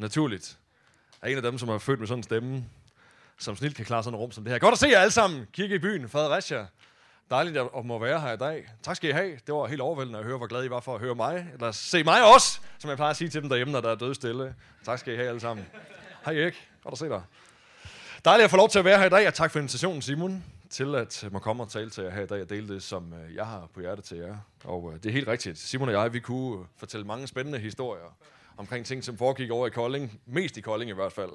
naturligt. Er en af dem, som er født med sådan en stemme, som snilt kan klare sådan et rum som det her. Godt at se jer alle sammen. Kirke i byen, Fredericia. Dejligt at må være her i dag. Tak skal I have. Det var helt overvældende at høre, hvor glad I var for at høre mig. Eller se mig også, som jeg plejer at sige til dem derhjemme, når der er døde stille. Tak skal I have alle sammen. Hej Erik. Godt at se dig. Dejligt at få lov til at være her i dag, og tak for invitationen, Simon, til at må komme og tale til jer her i dag og dele det, som øh, jeg har på hjertet til jer. Og øh, det er helt rigtigt. Simon og jeg, vi kunne fortælle mange spændende historier omkring ting, som foregik over i Kolding, mest i Kolding i hvert fald.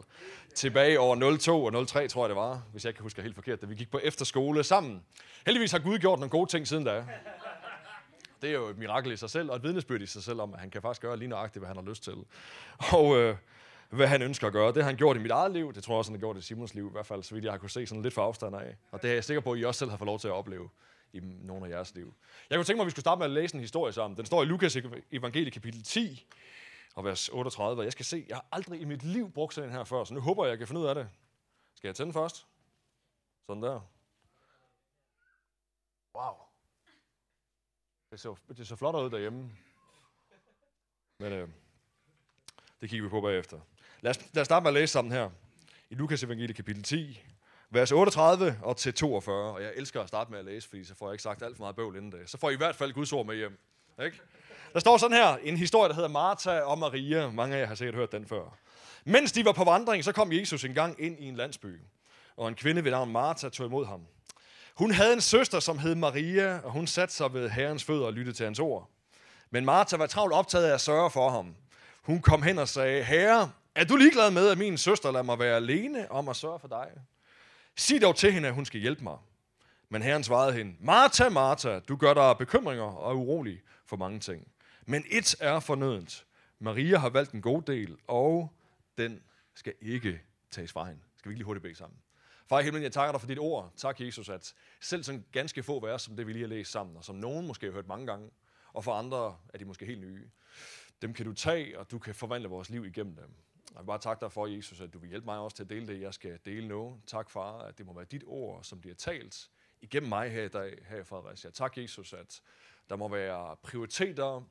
Tilbage over 02 og 03, tror jeg det var, hvis jeg ikke husker helt forkert, da vi gik på efterskole sammen. Heldigvis har Gud gjort nogle gode ting siden da. Det er jo et mirakel i sig selv, og et vidnesbyrd i sig selv om, at han kan faktisk gøre lige nøjagtigt, hvad han har lyst til. Og øh, hvad han ønsker at gøre. Det har han gjort i mit eget liv, det tror jeg også, han har gjort i Simons liv, i hvert fald, så vidt jeg har kunne se sådan lidt for afstand af. Og det er jeg sikker på, at I også selv har fået lov til at opleve i nogle af jeres liv. Jeg kunne tænke mig, at vi skulle starte med at læse en historie sammen. Den står i Lukas evangelie kapitel 10, og vers 38. Jeg skal se, jeg har aldrig i mit liv brugt sådan her før, så nu håber jeg, jeg kan finde ud af det. Skal jeg tænde først? Sådan der. Wow. Det ser, det så flot ud derhjemme. Men øh, det kigger vi på bagefter. Lad os, lad os starte med at læse sammen her. I Lukas evangelie kapitel 10, vers 38 og til 42. Og jeg elsker at starte med at læse, fordi så får jeg ikke sagt alt for meget bøvl inden det. Så får I i hvert fald Guds ord med hjem. Ikke? Der står sådan her, en historie, der hedder Martha og Maria. Mange af jer har sikkert hørt den før. Mens de var på vandring, så kom Jesus en gang ind i en landsby. Og en kvinde ved navn Martha tog imod ham. Hun havde en søster, som hed Maria, og hun satte sig ved herrens fødder og lyttede til hans ord. Men Martha var travlt optaget af at sørge for ham. Hun kom hen og sagde, Herre, er du ligeglad med, at min søster lader mig være alene om at sørge for dig? Sig dog til hende, at hun skal hjælpe mig. Men herren svarede hende, Martha, Martha, du gør dig bekymringer og er urolig for mange ting. Men et er fornødent. Maria har valgt en god del, og den skal ikke tages fra hende. Skal vi ikke lige hurtigt bede sammen? Far i himlen, jeg takker dig for dit ord. Tak, Jesus, at selv sådan ganske få vers, som det vi lige har læst sammen, og som nogen måske har hørt mange gange, og for andre er de måske helt nye, dem kan du tage, og du kan forvandle vores liv igennem dem. Jeg vil bare takke dig for, Jesus, at du vil hjælpe mig også til at dele det, jeg skal dele nu. Tak, far, at det må være dit ord, som bliver talt igennem mig her i dag, her i Fredericia. Tak, Jesus, at der må være prioriteter,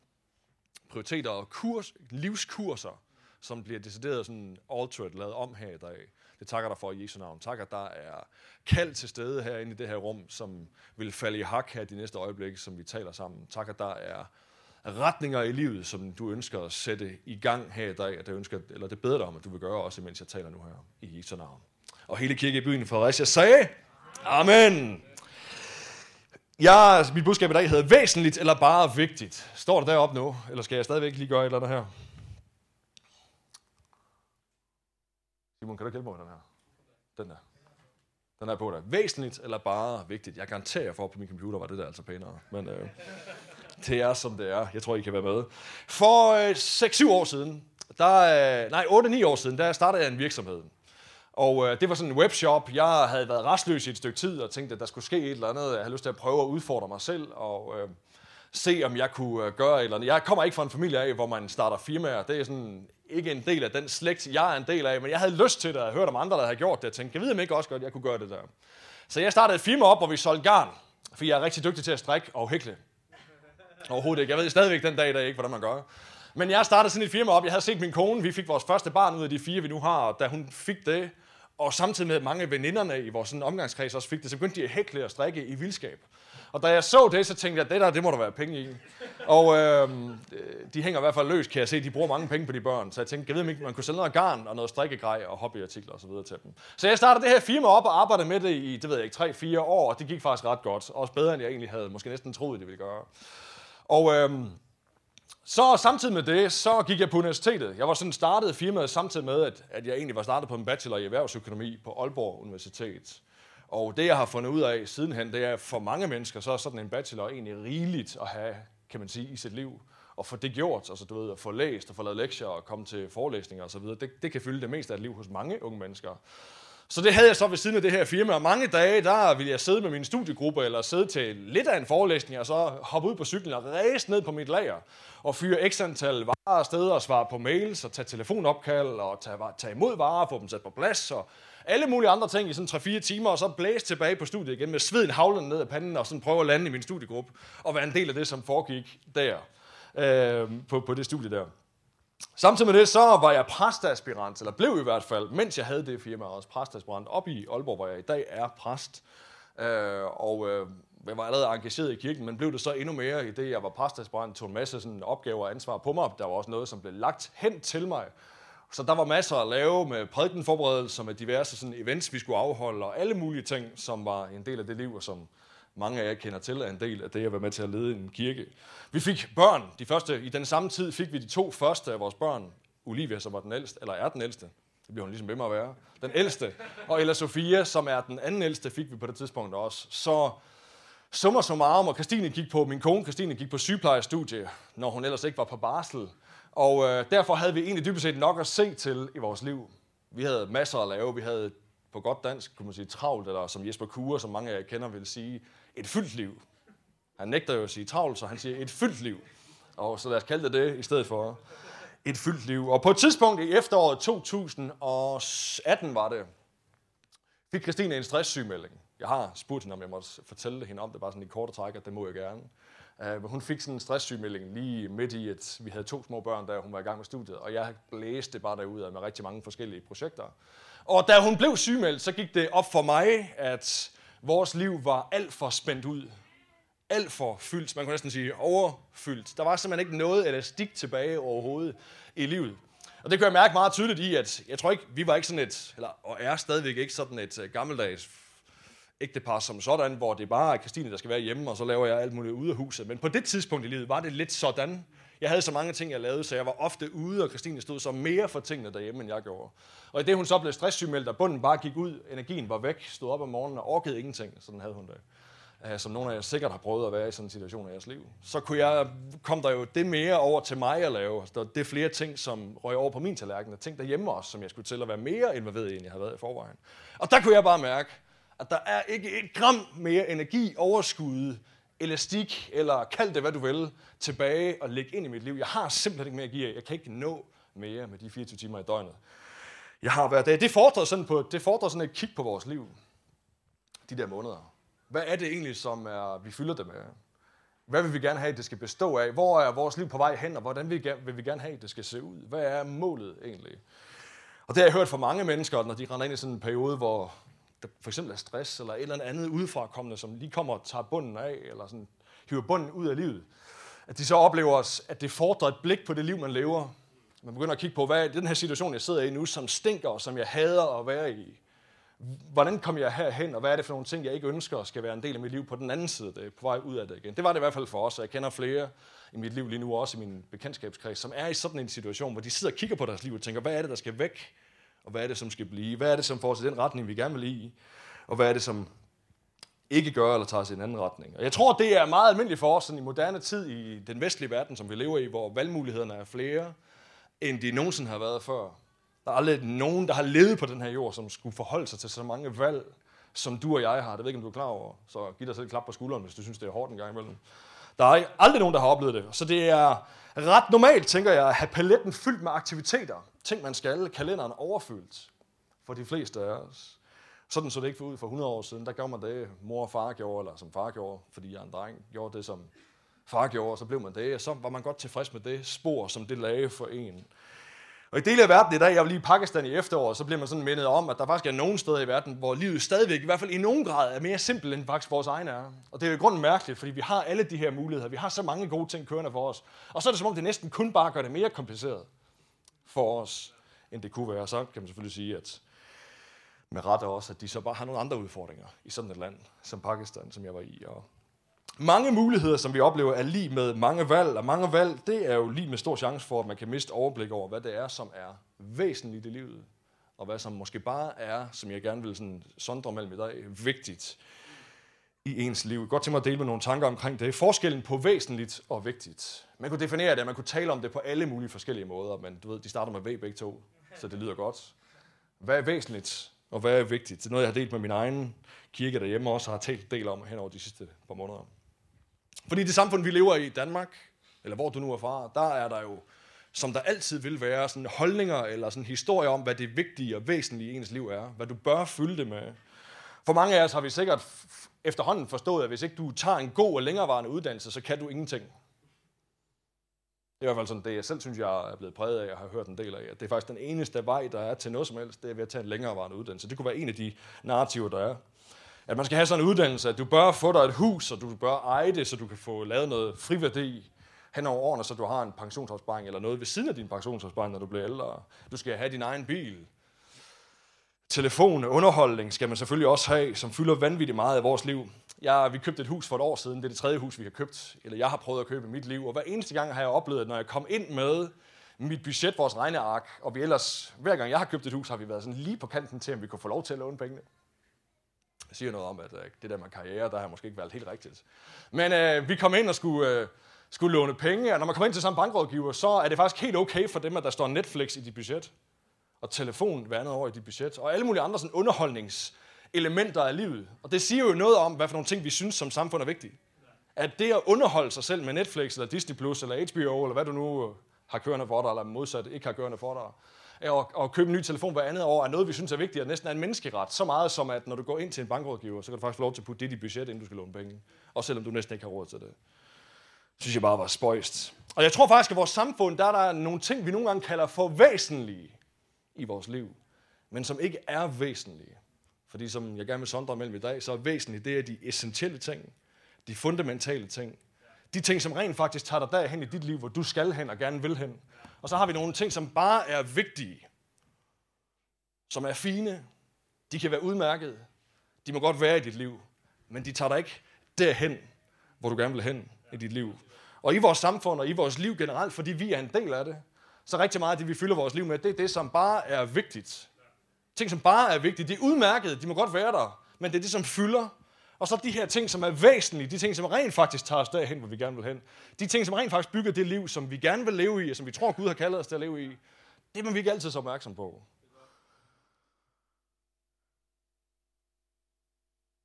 prioriteter og kurs, livskurser, som bliver decideret sådan altered, lavet om her i dag. Det takker dig for i Jesu navn. Tak, at der er kald til stede herinde i det her rum, som vil falde i hak her de næste øjeblikke, som vi taler sammen. Tak, at der er retninger i livet, som du ønsker at sætte i gang her i dag, at det, ønsker, eller det beder dig om, at du vil gøre også, mens jeg taler nu her i Jesu navn. Og hele kirke i byen i Fredericia sagde, Amen. Ja, altså, mit budskab i dag hedder væsentligt eller bare vigtigt. Står det deroppe nu, eller skal jeg stadigvæk lige gøre et eller andet her? Simon, kan du hjælpe mig med den her? Den der. Den er på der. Væsentligt eller bare vigtigt. Jeg garanterer for, at på min computer var det der altså pænere. Men øh, det er, som det er. Jeg tror, I kan være med. For øh, 6-7 år siden, der, øh, nej, 8-9 år siden, der startede jeg en virksomhed. Og øh, det var sådan en webshop. Jeg havde været restløs i et stykke tid og tænkte, at der skulle ske et eller andet. Jeg havde lyst til at prøve at udfordre mig selv og øh, se, om jeg kunne øh, gøre et eller andet. Jeg kommer ikke fra en familie af, hvor man starter firmaer. Det er sådan ikke en del af den slægt, jeg er en del af. Men jeg havde lyst til det, og hørt om andre, der havde gjort det. Jeg tænkte, jeg ved om ikke også godt, jeg kunne gøre det der. Så jeg startede et firma op, hvor vi solgte garn. For jeg er rigtig dygtig til at strikke og hækle. Overhovedet ikke. Jeg ved stadigvæk den dag i dag ikke, hvordan man gør. Men jeg startede sådan et firma op. Jeg havde set min kone. Vi fik vores første barn ud af de fire, vi nu har. Og da hun fik det, og samtidig med mange veninderne i vores sådan, omgangskreds også fik det, så begyndte de at hækle og strikke i vildskab. Og da jeg så det, så tænkte jeg, at det der, det må der være penge i. Og øhm, øh, de hænger i hvert fald løs, kan jeg se. De bruger mange penge på de børn. Så jeg tænkte, jeg ved ikke, man kunne sælge noget garn og noget strikkegrej og hobbyartikler osv. til dem. Så jeg startede det her firma op og arbejdede med det i, det ved jeg ikke, 3-4 år. Og det gik faktisk ret godt. Også bedre, end jeg egentlig havde måske næsten troet, det ville gøre. Og øh, så samtidig med det, så gik jeg på universitetet. Jeg var sådan startet firmaet samtidig med, at, at jeg egentlig var startet på en bachelor i erhvervsøkonomi på Aalborg Universitet. Og det, jeg har fundet ud af sidenhen, det er, for mange mennesker, så er sådan en bachelor egentlig rigeligt at have, kan man sige, i sit liv. Og få det gjort, altså du ved, at få læst og få lavet lektier og komme til forelæsninger osv., det, det kan fylde det meste af et liv hos mange unge mennesker. Så det havde jeg så ved siden af det her firma, og mange dage, der ville jeg sidde med min studiegruppe, eller sidde til lidt af en forelæsning, og så hoppe ud på cyklen og ræse ned på mit lager, og fyre x antal varer afsted, og svare på mails, og tage telefonopkald, og tage, tage imod varer, få dem sat på plads, og alle mulige andre ting i sådan 3-4 timer, og så blæse tilbage på studiet igen med sveden havlen ned af panden, og sådan prøve at lande i min studiegruppe, og være en del af det, som foregik der, øh, på, på det studie der. Samtidig med det, så var jeg præstaspirant, eller blev i hvert fald, mens jeg havde det firma, også præstaspirant, op i Aalborg, hvor jeg i dag er præst. Øh, og øh, jeg var allerede engageret i kirken, men blev det så endnu mere i det, jeg var præstaspirant, tog en masse sådan, opgaver og ansvar på mig. Der var også noget, som blev lagt hen til mig. Så der var masser at lave med prædikenforberedelser, med diverse sådan, events, vi skulle afholde, og alle mulige ting, som var en del af det liv, og som mange af jer kender til, er en del af det at være med til at lede en kirke. Vi fik børn. De første, I den samme tid fik vi de to første af vores børn. Olivia, som var den ældste, eller er den ældste. Det bliver hun ligesom ved med at være. Den ældste. Og Ella Sofia, som er den anden ældste, fik vi på det tidspunkt også. Så summer summarum, og Christine gik på, min kone Christine gik på sygeplejestudie, når hun ellers ikke var på barsel. Og øh, derfor havde vi egentlig dybest set nok at se til i vores liv. Vi havde masser at lave. Vi havde på godt dansk, kunne man sige, travlt, eller som Jesper Kure, som mange af jer kender, vil sige, et fyldt liv. Han nægter jo at sige travlt, så han siger et fyldt liv. Og så lad os kalde det det i stedet for et fyldt liv. Og på et tidspunkt i efteråret 2018 var det, fik Christine en stresssygemelding. Jeg har spurgt hende, om jeg måtte fortælle hende om det, bare sådan i korte træk, at det må jeg gerne. Uh, hun fik sådan en stresssygemelding lige midt i, at vi havde to små børn, da hun var i gang med studiet, og jeg blæste bare derud med rigtig mange forskellige projekter. Og da hun blev sygemeldt, så gik det op for mig, at vores liv var alt for spændt ud. Alt for fyldt, man kunne næsten sige overfyldt. Der var simpelthen ikke noget elastik tilbage overhovedet i livet. Og det kan jeg mærke meget tydeligt i, at jeg tror ikke, vi var ikke sådan et, eller, og er stadigvæk ikke sådan et øh, gammeldags ægtepar som sådan, hvor det bare er Christine, der skal være hjemme, og så laver jeg alt muligt ude af huset. Men på det tidspunkt i livet var det lidt sådan. Jeg havde så mange ting, jeg lavede, så jeg var ofte ude, og Christine stod så mere for tingene derhjemme, end jeg gjorde. Og i det, hun så blev stresssygemeldt, og bunden bare gik ud, energien var væk, stod op om morgenen og orkede ingenting, sådan havde hun det. Øh, som nogle af jer sikkert har prøvet at være i sådan en situation i jeres liv. Så kunne jeg, kom der jo det mere over til mig at lave. Altså, det er flere ting, som røg over på min tallerken, og ting derhjemme også, som jeg skulle til at være mere involveret i, end jeg havde været i forvejen. Og der kunne jeg bare mærke, at der er ikke et gram mere energi, overskud, elastik, eller kald det hvad du vil, tilbage og lægge ind i mit liv. Jeg har simpelthen ikke mere at give Jeg kan ikke nå mere med de 24 timer i døgnet. Jeg har hver dag. Det fordrer sådan, på, det fordrer sådan et kig på vores liv. De der måneder. Hvad er det egentlig, som er, vi fylder det med? Hvad vil vi gerne have, det skal bestå af? Hvor er vores liv på vej hen, og hvordan vil vi, gerne have, det skal se ud? Hvad er målet egentlig? Og det har jeg hørt fra mange mennesker, når de render ind i sådan en periode, hvor der for eksempel er stress, eller et eller andet udefrakommende, som lige kommer og tager bunden af, eller sådan, hiver bunden ud af livet. At de så oplever, at det fordrer et blik på det liv, man lever. Man begynder at kigge på, hvad er den her situation, jeg sidder i nu, som stinker, og som jeg hader at være i. Hvordan kom jeg herhen, og hvad er det for nogle ting, jeg ikke ønsker skal være en del af mit liv på den anden side, det, på vej ud af det igen. Det var det i hvert fald for os, og jeg kender flere i mit liv lige nu, også i min bekendtskabskreds, som er i sådan en situation, hvor de sidder og kigger på deres liv og tænker, hvad er det, der skal væk? Og hvad er det, som skal blive? Hvad er det, som får os i den retning, vi gerne vil i? Og hvad er det, som ikke gør eller tager os i en anden retning? Og jeg tror, det er meget almindeligt for os sådan i moderne tid i den vestlige verden, som vi lever i, hvor valgmulighederne er flere, end de nogensinde har været før. Der er aldrig nogen, der har levet på den her jord, som skulle forholde sig til så mange valg, som du og jeg har. Det ved ikke, om du er klar over. Så giv dig selv et klap på skulderen, hvis du synes, det er hårdt en gang imellem. Der er aldrig nogen, der har oplevet det. Så det er ret normalt, tænker jeg, at have paletten fyldt med aktiviteter. Ting, man skal. Kalenderen overfyldt for de fleste af os. Sådan så det ikke for ud for 100 år siden. Der gjorde man det, mor og far gjorde, eller som far gjorde, fordi jeg er en dreng, gjorde det, som far gjorde, og så blev man det, og så var man godt tilfreds med det spor, som det lagde for en. Og i dele af verden i dag, jeg var lige i Pakistan i efteråret, så bliver man sådan mindet om, at der faktisk er nogen steder i verden, hvor livet stadigvæk, i hvert fald i nogen grad, er mere simpelt, end faktisk vores egen er. Og det er jo i grunden mærkeligt, fordi vi har alle de her muligheder. Vi har så mange gode ting kørende for os. Og så er det som om, det næsten kun bare gør det mere kompliceret for os, end det kunne være. Så kan man selvfølgelig sige, at med ret også, at de så bare har nogle andre udfordringer i sådan et land som Pakistan, som jeg var i. Og mange muligheder, som vi oplever, er lige med mange valg, og mange valg, det er jo lige med stor chance for, at man kan miste overblik over, hvad det er, som er væsentligt i livet, og hvad som måske bare er, som jeg gerne vil sådan sondre mellem i dag, vigtigt i ens liv. Godt til mig at dele med nogle tanker omkring det. Forskellen på væsentligt og vigtigt. Man kunne definere det, man kunne tale om det på alle mulige forskellige måder, men du ved, de starter med V begge to, så det lyder godt. Hvad er væsentligt, og hvad er vigtigt? Det er noget, jeg har delt med min egen kirke derhjemme, og også har talt del om hen over de sidste par måneder. Fordi det samfund, vi lever i i Danmark, eller hvor du nu er fra, der er der jo, som der altid vil være, sådan holdninger eller sådan historier om, hvad det vigtige og væsentlige i ens liv er. Hvad du bør fylde det med. For mange af os har vi sikkert efterhånden forstået, at hvis ikke du tager en god og længerevarende uddannelse, så kan du ingenting. Det er i hvert fald sådan det, jeg selv synes, jeg er blevet præget af, og har hørt en del af. At det er faktisk den eneste vej, der er til noget som helst, det er ved at tage en længerevarende uddannelse. Det kunne være en af de narrativer, der er. At man skal have sådan en uddannelse, at du bør få dig et hus, og du bør eje det, så du kan få lavet noget friværdi hen over årene, så du har en pensionsopsparing eller noget ved siden af din pensionsopsparing, når du bliver ældre. Du skal have din egen bil. Telefon, underholdning skal man selvfølgelig også have, som fylder vanvittigt meget af vores liv. Jeg, vi købte et hus for et år siden. Det er det tredje hus, vi har købt, eller jeg har prøvet at købe i mit liv. Og hver eneste gang har jeg oplevet, at når jeg kom ind med mit budget, vores regneark, og vi ellers, hver gang jeg har købt et hus, har vi været sådan lige på kanten til, om vi kunne få lov til at låne pengene. Jeg siger noget om, at øh, det der med karriere, der har måske ikke været helt rigtigt. Men øh, vi kom ind og skulle, øh, skulle låne penge, og når man kommer ind til sådan en bankrådgiver, så er det faktisk helt okay for dem, at der står Netflix i dit budget, og telefon hver andet år i dit budget, og alle mulige andre sådan underholdningselementer af livet. Og det siger jo noget om, hvad for nogle ting, vi synes som samfund er vigtige. At det at underholde sig selv med Netflix, eller Disney+, Plus eller HBO, eller hvad du nu øh, har kørende for dig, eller modsat ikke har kørende for dig, at, at købe en ny telefon hver andet år er noget, vi synes er vigtigt, og næsten er en menneskeret. Så meget som, at når du går ind til en bankrådgiver, så kan du faktisk få lov til at putte det i dit budget, inden du skal låne penge. Også selvom du næsten ikke har råd til det. synes jeg bare var spøjst. Og jeg tror faktisk, at vores samfund, der er der nogle ting, vi nogle gange kalder for væsentlige i vores liv, men som ikke er væsentlige. Fordi som jeg gerne vil sondre mellem i dag, så er væsentligt, det er de essentielle ting, de fundamentale ting. De ting, som rent faktisk tager dig derhen i dit liv, hvor du skal hen og gerne vil hen. Og så har vi nogle ting, som bare er vigtige, som er fine, de kan være udmærket, de må godt være i dit liv, men de tager dig ikke derhen, hvor du gerne vil hen i dit liv. Og i vores samfund og i vores liv generelt, fordi vi er en del af det, så rigtig meget af det, vi fylder vores liv med, det er det, som bare er vigtigt. Ting, som bare er vigtige, de er udmærkede, de må godt være der, men det er det, som fylder. Og så de her ting, som er væsentlige, de ting, som rent faktisk tager os derhen, hvor vi gerne vil hen. De ting, som rent faktisk bygger det liv, som vi gerne vil leve i, og som vi tror, Gud har kaldet os til at leve i. Det er man vi ikke altid så opmærksom på.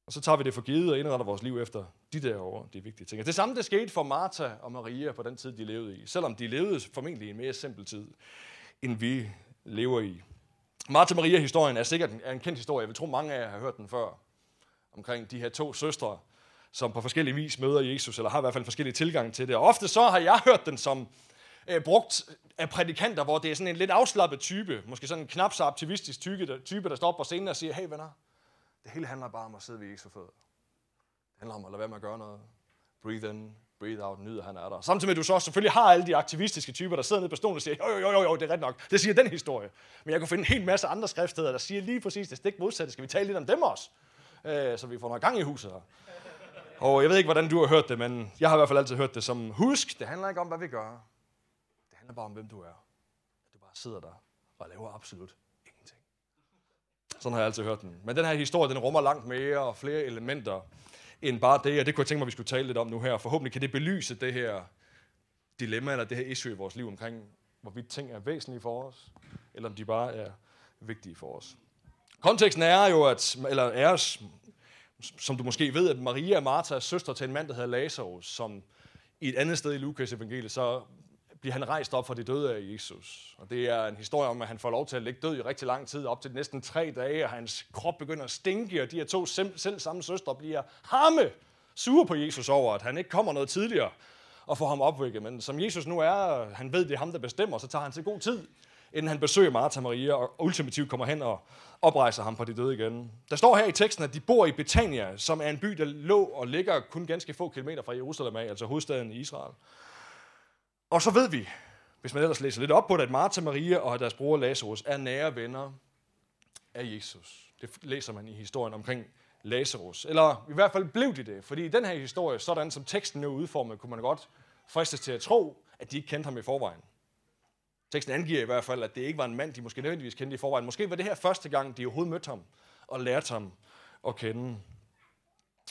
Og så tager vi det for givet og indretter vores liv efter de der de vigtige ting. Det samme det skete for Martha og Maria på den tid, de levede i. Selvom de levede formentlig i en mere simpel tid, end vi lever i. Martha Maria-historien er sikkert en, en kendt historie. Jeg vil tro, mange af jer har hørt den før. Omkring de her to søstre, som på forskellige vis møder Jesus, eller har i hvert fald forskellige tilgang til det. Og ofte så har jeg hørt den som øh, brugt af prædikanter, hvor det er sådan en lidt afslappet type, måske sådan en knap så aktivistisk type, der, type, der står på scenen og siger, hey venner, det hele handler bare om at sidde ved Jesu fødder. Det handler om at lade være med at gøre noget. Breathe in, breathe out, nyde, han er der. Samtidig med, at du så selvfølgelig har alle de aktivistiske typer, der sidder nede på stolen og siger, jo, jo, jo, jo, det er ret nok. Det siger den historie. Men jeg kunne finde en hel masse andre skriftsteder, der siger lige præcis det stik modsatte. Skal vi tale lidt om dem også? Øh, så vi får noget gang i huset her. Og jeg ved ikke, hvordan du har hørt det, men jeg har i hvert fald altid hørt det som, husk, det handler ikke om, hvad vi gør. Det handler bare om, hvem du er. At du bare sidder der og laver absolut sådan har jeg altid hørt den. Men den her historie, den rummer langt mere og flere elementer end bare det, og det kunne jeg tænke mig, vi skulle tale lidt om nu her. Forhåbentlig kan det belyse det her dilemma, eller det her issue i vores liv omkring, hvorvidt ting er væsentlige for os, eller om de bare er vigtige for os. Konteksten er jo, at, eller er, som du måske ved, at Maria og Martha er søster til en mand, der hedder Lazarus, som i et andet sted i Lukas evangeliet, så bliver han rejst op fra de døde af Jesus. Og det er en historie om, at han får lov til at ligge død i rigtig lang tid, op til næsten tre dage, og hans krop begynder at stinke, og de her to selv samme søstre bliver hamme sure på Jesus over, at han ikke kommer noget tidligere og får ham opvækket. Men som Jesus nu er, han ved, det er ham, der bestemmer, så tager han til god tid, inden han besøger Martha Maria, og ultimativt kommer hen og oprejser ham fra de døde igen. Der står her i teksten, at de bor i Betania, som er en by, der lå og ligger kun ganske få kilometer fra Jerusalem af, altså hovedstaden i Israel. Og så ved vi, hvis man ellers læser lidt op på det, at Martha, Maria og deres bror Lazarus er nære venner af Jesus. Det læser man i historien omkring Lazarus. Eller i hvert fald blev de det, fordi i den her historie, sådan som teksten er udformet, kunne man godt fristes til at tro, at de ikke kendte ham i forvejen. Teksten angiver i hvert fald, at det ikke var en mand, de måske nødvendigvis kendte i forvejen. Måske var det her første gang, de overhovedet mødte ham og lærte ham at kende.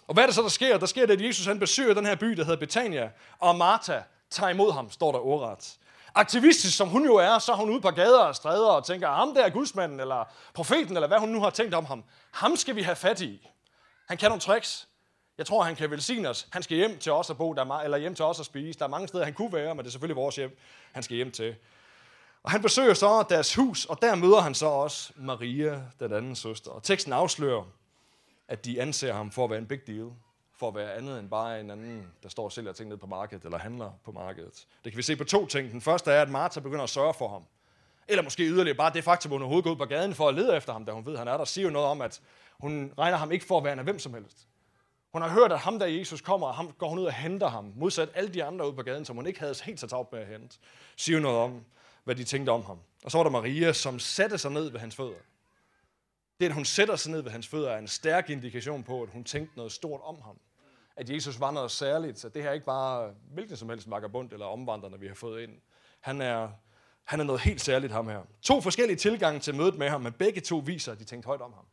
Og hvad er det så, der sker? Der sker det, at Jesus han besøger den her by, der hedder Betania, og Martha, tager imod ham, står der ordret. Aktivistisk som hun jo er, så er hun ude på gader og stræder og tænker, ah, ham der er gudsmanden, eller profeten, eller hvad hun nu har tænkt om ham. Ham skal vi have fat i. Han kan nogle tricks. Jeg tror, han kan velsigne os. Han skal hjem til os at bo, der er, eller hjem til os at spise. Der er mange steder, han kunne være, men det er selvfølgelig vores hjem, han skal hjem til. Og han besøger så deres hus, og der møder han så også Maria, den anden søster. Og teksten afslører, at de anser ham for at være en big deal for at være andet end bare en anden, der står og sælger ting ned på markedet, eller handler på markedet. Det kan vi se på to ting. Den første er, at Martha begynder at sørge for ham. Eller måske yderligere bare det faktum, at hun overhovedet går ud på gaden for at lede efter ham, da hun ved, at han er der, siger jo noget om, at hun regner ham ikke for at være en af hvem som helst. Hun har hørt, at ham der Jesus kommer, og ham går hun ud og henter ham, modsat alle de andre ude på gaden, som hun ikke havde helt så travlt med at hente. Siger noget om, hvad de tænkte om ham. Og så var der Maria, som satte sig ned ved hans fødder. Det, at hun sætter sig ned ved hans fødder, er en stærk indikation på, at hun tænkte noget stort om ham. At Jesus var noget særligt. At det her er ikke bare hvilken som helst vagabond eller omvandrende, vi har fået ind. Han er, han er noget helt særligt, ham her. To forskellige tilgange til mødet med ham, men begge to viser, at de tænkte højt om ham.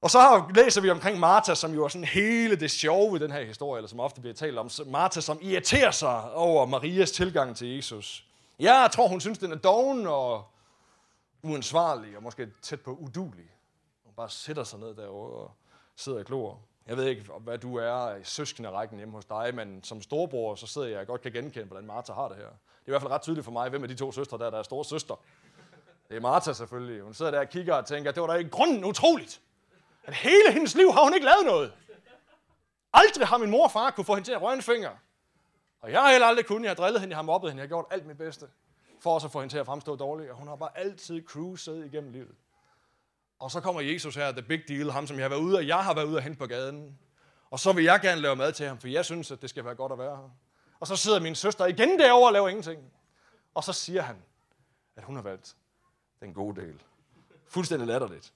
Og så læser vi omkring Martha, som jo er sådan hele det sjove i den her historie, eller som ofte bliver talt om. Martha, som irriterer sig over Marias tilgang til Jesus. Ja, jeg tror, hun synes, den er doven og uansvarlig, og måske tæt på udulig. Hun bare sætter sig ned derovre og sidder og glor. Jeg ved ikke, hvad du er i søskende rækken hjemme hos dig, men som storebror, så sidder jeg og godt kan genkende, hvordan Martha har det her. Det er i hvert fald ret tydeligt for mig, hvem af de to søstre der, der er store søster. Det er Martha selvfølgelig. Hun sidder der og kigger og tænker, det var da i grunden utroligt at hele hendes liv har hun ikke lavet noget. Aldrig har min mor og far kunne få hende til at røre en finger. Og jeg har heller aldrig kunnet. Jeg har drillet hende, jeg har mobbet hende, jeg har gjort alt mit bedste for også at få hende til at fremstå dårligt. Og hun har bare altid cruiset igennem livet. Og så kommer Jesus her, the big deal, ham som jeg har været ude, og jeg har været ude og hente på gaden. Og så vil jeg gerne lave mad til ham, for jeg synes, at det skal være godt at være her. Og så sidder min søster igen derovre og laver ingenting. Og så siger han, at hun har valgt den gode del. Fuldstændig latterligt.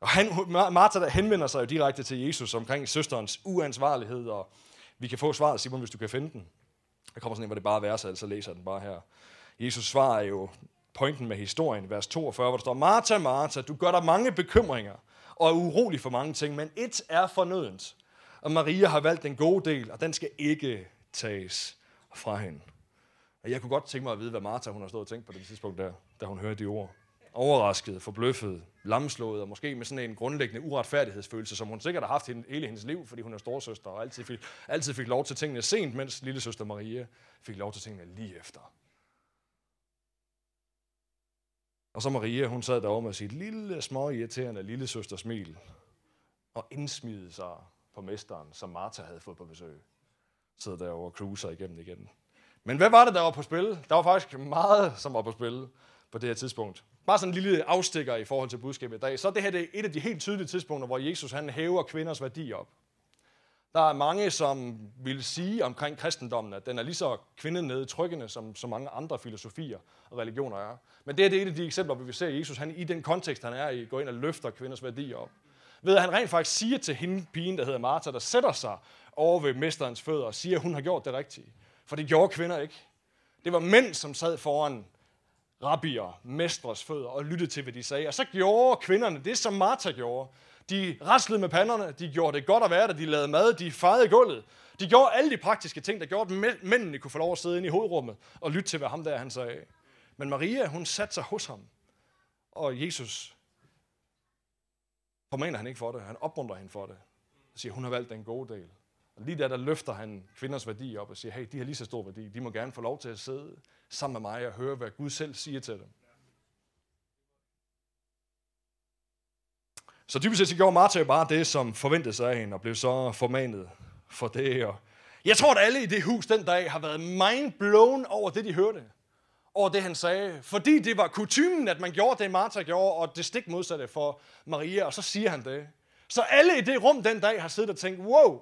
Og han, Martha der henvender sig jo direkte til Jesus omkring søsterens uansvarlighed, og vi kan få svaret, Simon, hvis du kan finde den. Der kommer sådan en, hvor det bare er vers, så læser jeg den bare her. Jesus svarer jo pointen med historien, vers 42, hvor der står, Martha, Martha, du gør dig mange bekymringer og er urolig for mange ting, men et er fornødent. Og Maria har valgt den gode del, og den skal ikke tages fra hende. Og jeg kunne godt tænke mig at vide, hvad Martha hun har stået og tænkt på det tidspunkt der, da hun hørte de ord overrasket, forbløffet, lamslået, og måske med sådan en grundlæggende uretfærdighedsfølelse, som hun sikkert har haft hele hendes liv, fordi hun er storsøster og altid fik, altid fik lov til tingene sent, mens lille søster Maria fik lov til tingene lige efter. Og så Maria, hun sad derovre med sit lille, små, irriterende lille søster smil, og indsmidede sig på mesteren, som Martha havde fået på besøg. Sidder derovre og cruiser igennem igen. Men hvad var det, der var på spil? Der var faktisk meget, som var på spil på det her tidspunkt. Bare sådan en lille afstikker i forhold til budskabet i dag. Så det her det er et af de helt tydelige tidspunkter, hvor Jesus han hæver kvinders værdi op. Der er mange, som vil sige omkring kristendommen, at den er lige så kvindenedtrykkende, som så mange andre filosofier og religioner er. Men det er det et af de eksempler, hvor vi ser Jesus, han i den kontekst, han er i, går ind og løfter kvinders værdi op. Ved at han rent faktisk siger til hende, pigen, der hedder Martha, der sætter sig over ved mesterens fødder og siger, at hun har gjort det rigtige. For det gjorde kvinder ikke. Det var mænd, som sad foran rabbier, mestres fødder og lyttede til, hvad de sagde. Og så gjorde kvinderne det, som Martha gjorde. De raslede med panderne, de gjorde det godt at være der, de lavede mad, de fejede gulvet. De gjorde alle de praktiske ting, der gjorde, at mændene kunne få lov at sidde inde i hovedrummet og lytte til, hvad ham der han sagde. Men Maria, hun satte sig hos ham. Og Jesus formaner han ikke for det. Han opmuntrer hende for det. Og siger, hun har valgt den gode del. Og lige der, der løfter han kvinders værdi op og siger, hey, de har lige så stor værdi. De må gerne få lov til at sidde sammen med mig og høre, hvad Gud selv siger til dem. Så dybest set så gjorde Martha jo bare det, som forventede sig af hende, og blev så formanet for det. Og jeg tror, at alle i det hus den dag har været mind blown over det, de hørte. Over det, han sagde. Fordi det var kutumen, at man gjorde det, Martha gjorde, og det stik modsatte for Maria, og så siger han det. Så alle i det rum den dag har siddet og tænkt, wow,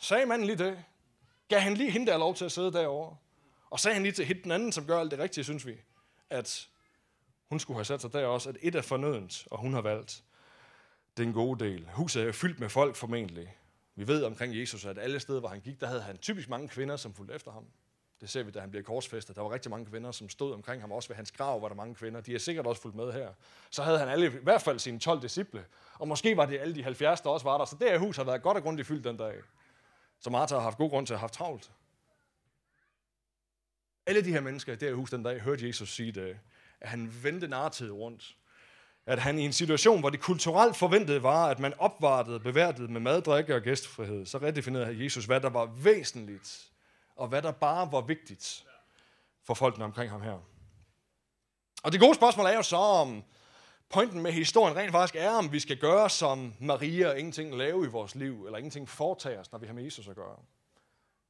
sagde manden lige det? Gav han lige hende der lov til at sidde derovre? Og sagde han lige til hende den anden, som gør alt det rigtige, synes vi, at hun skulle have sat sig der også, at et er fornødent, og hun har valgt den gode del. Huset er jo fyldt med folk formentlig. Vi ved omkring Jesus, at alle steder, hvor han gik, der havde han typisk mange kvinder, som fulgte efter ham. Det ser vi, da han blev korsfæstet. Der var rigtig mange kvinder, som stod omkring ham. Også ved hans grav var der mange kvinder. De er sikkert også fulgt med her. Så havde han alle, i hvert fald sine 12 disciple. Og måske var det alle de 70, der også var der. Så det her hus har været godt og grundigt fyldt den dag. Så Martha har haft god grund til at have haft travlt. Alle de her mennesker i det her hus den dag hørte Jesus sige det, at han vendte narrativet rundt. At han i en situation, hvor det kulturelt forventede var, at man opvartede, beværtede med mad, drikke og gæstfrihed, så redefinerede Jesus, hvad der var væsentligt, og hvad der bare var vigtigt for folkene omkring ham her. Og det gode spørgsmål er jo så, om pointen med historien rent faktisk er, om vi skal gøre som Maria og ingenting lave i vores liv, eller ingenting foretage os, når vi har med Jesus at gøre.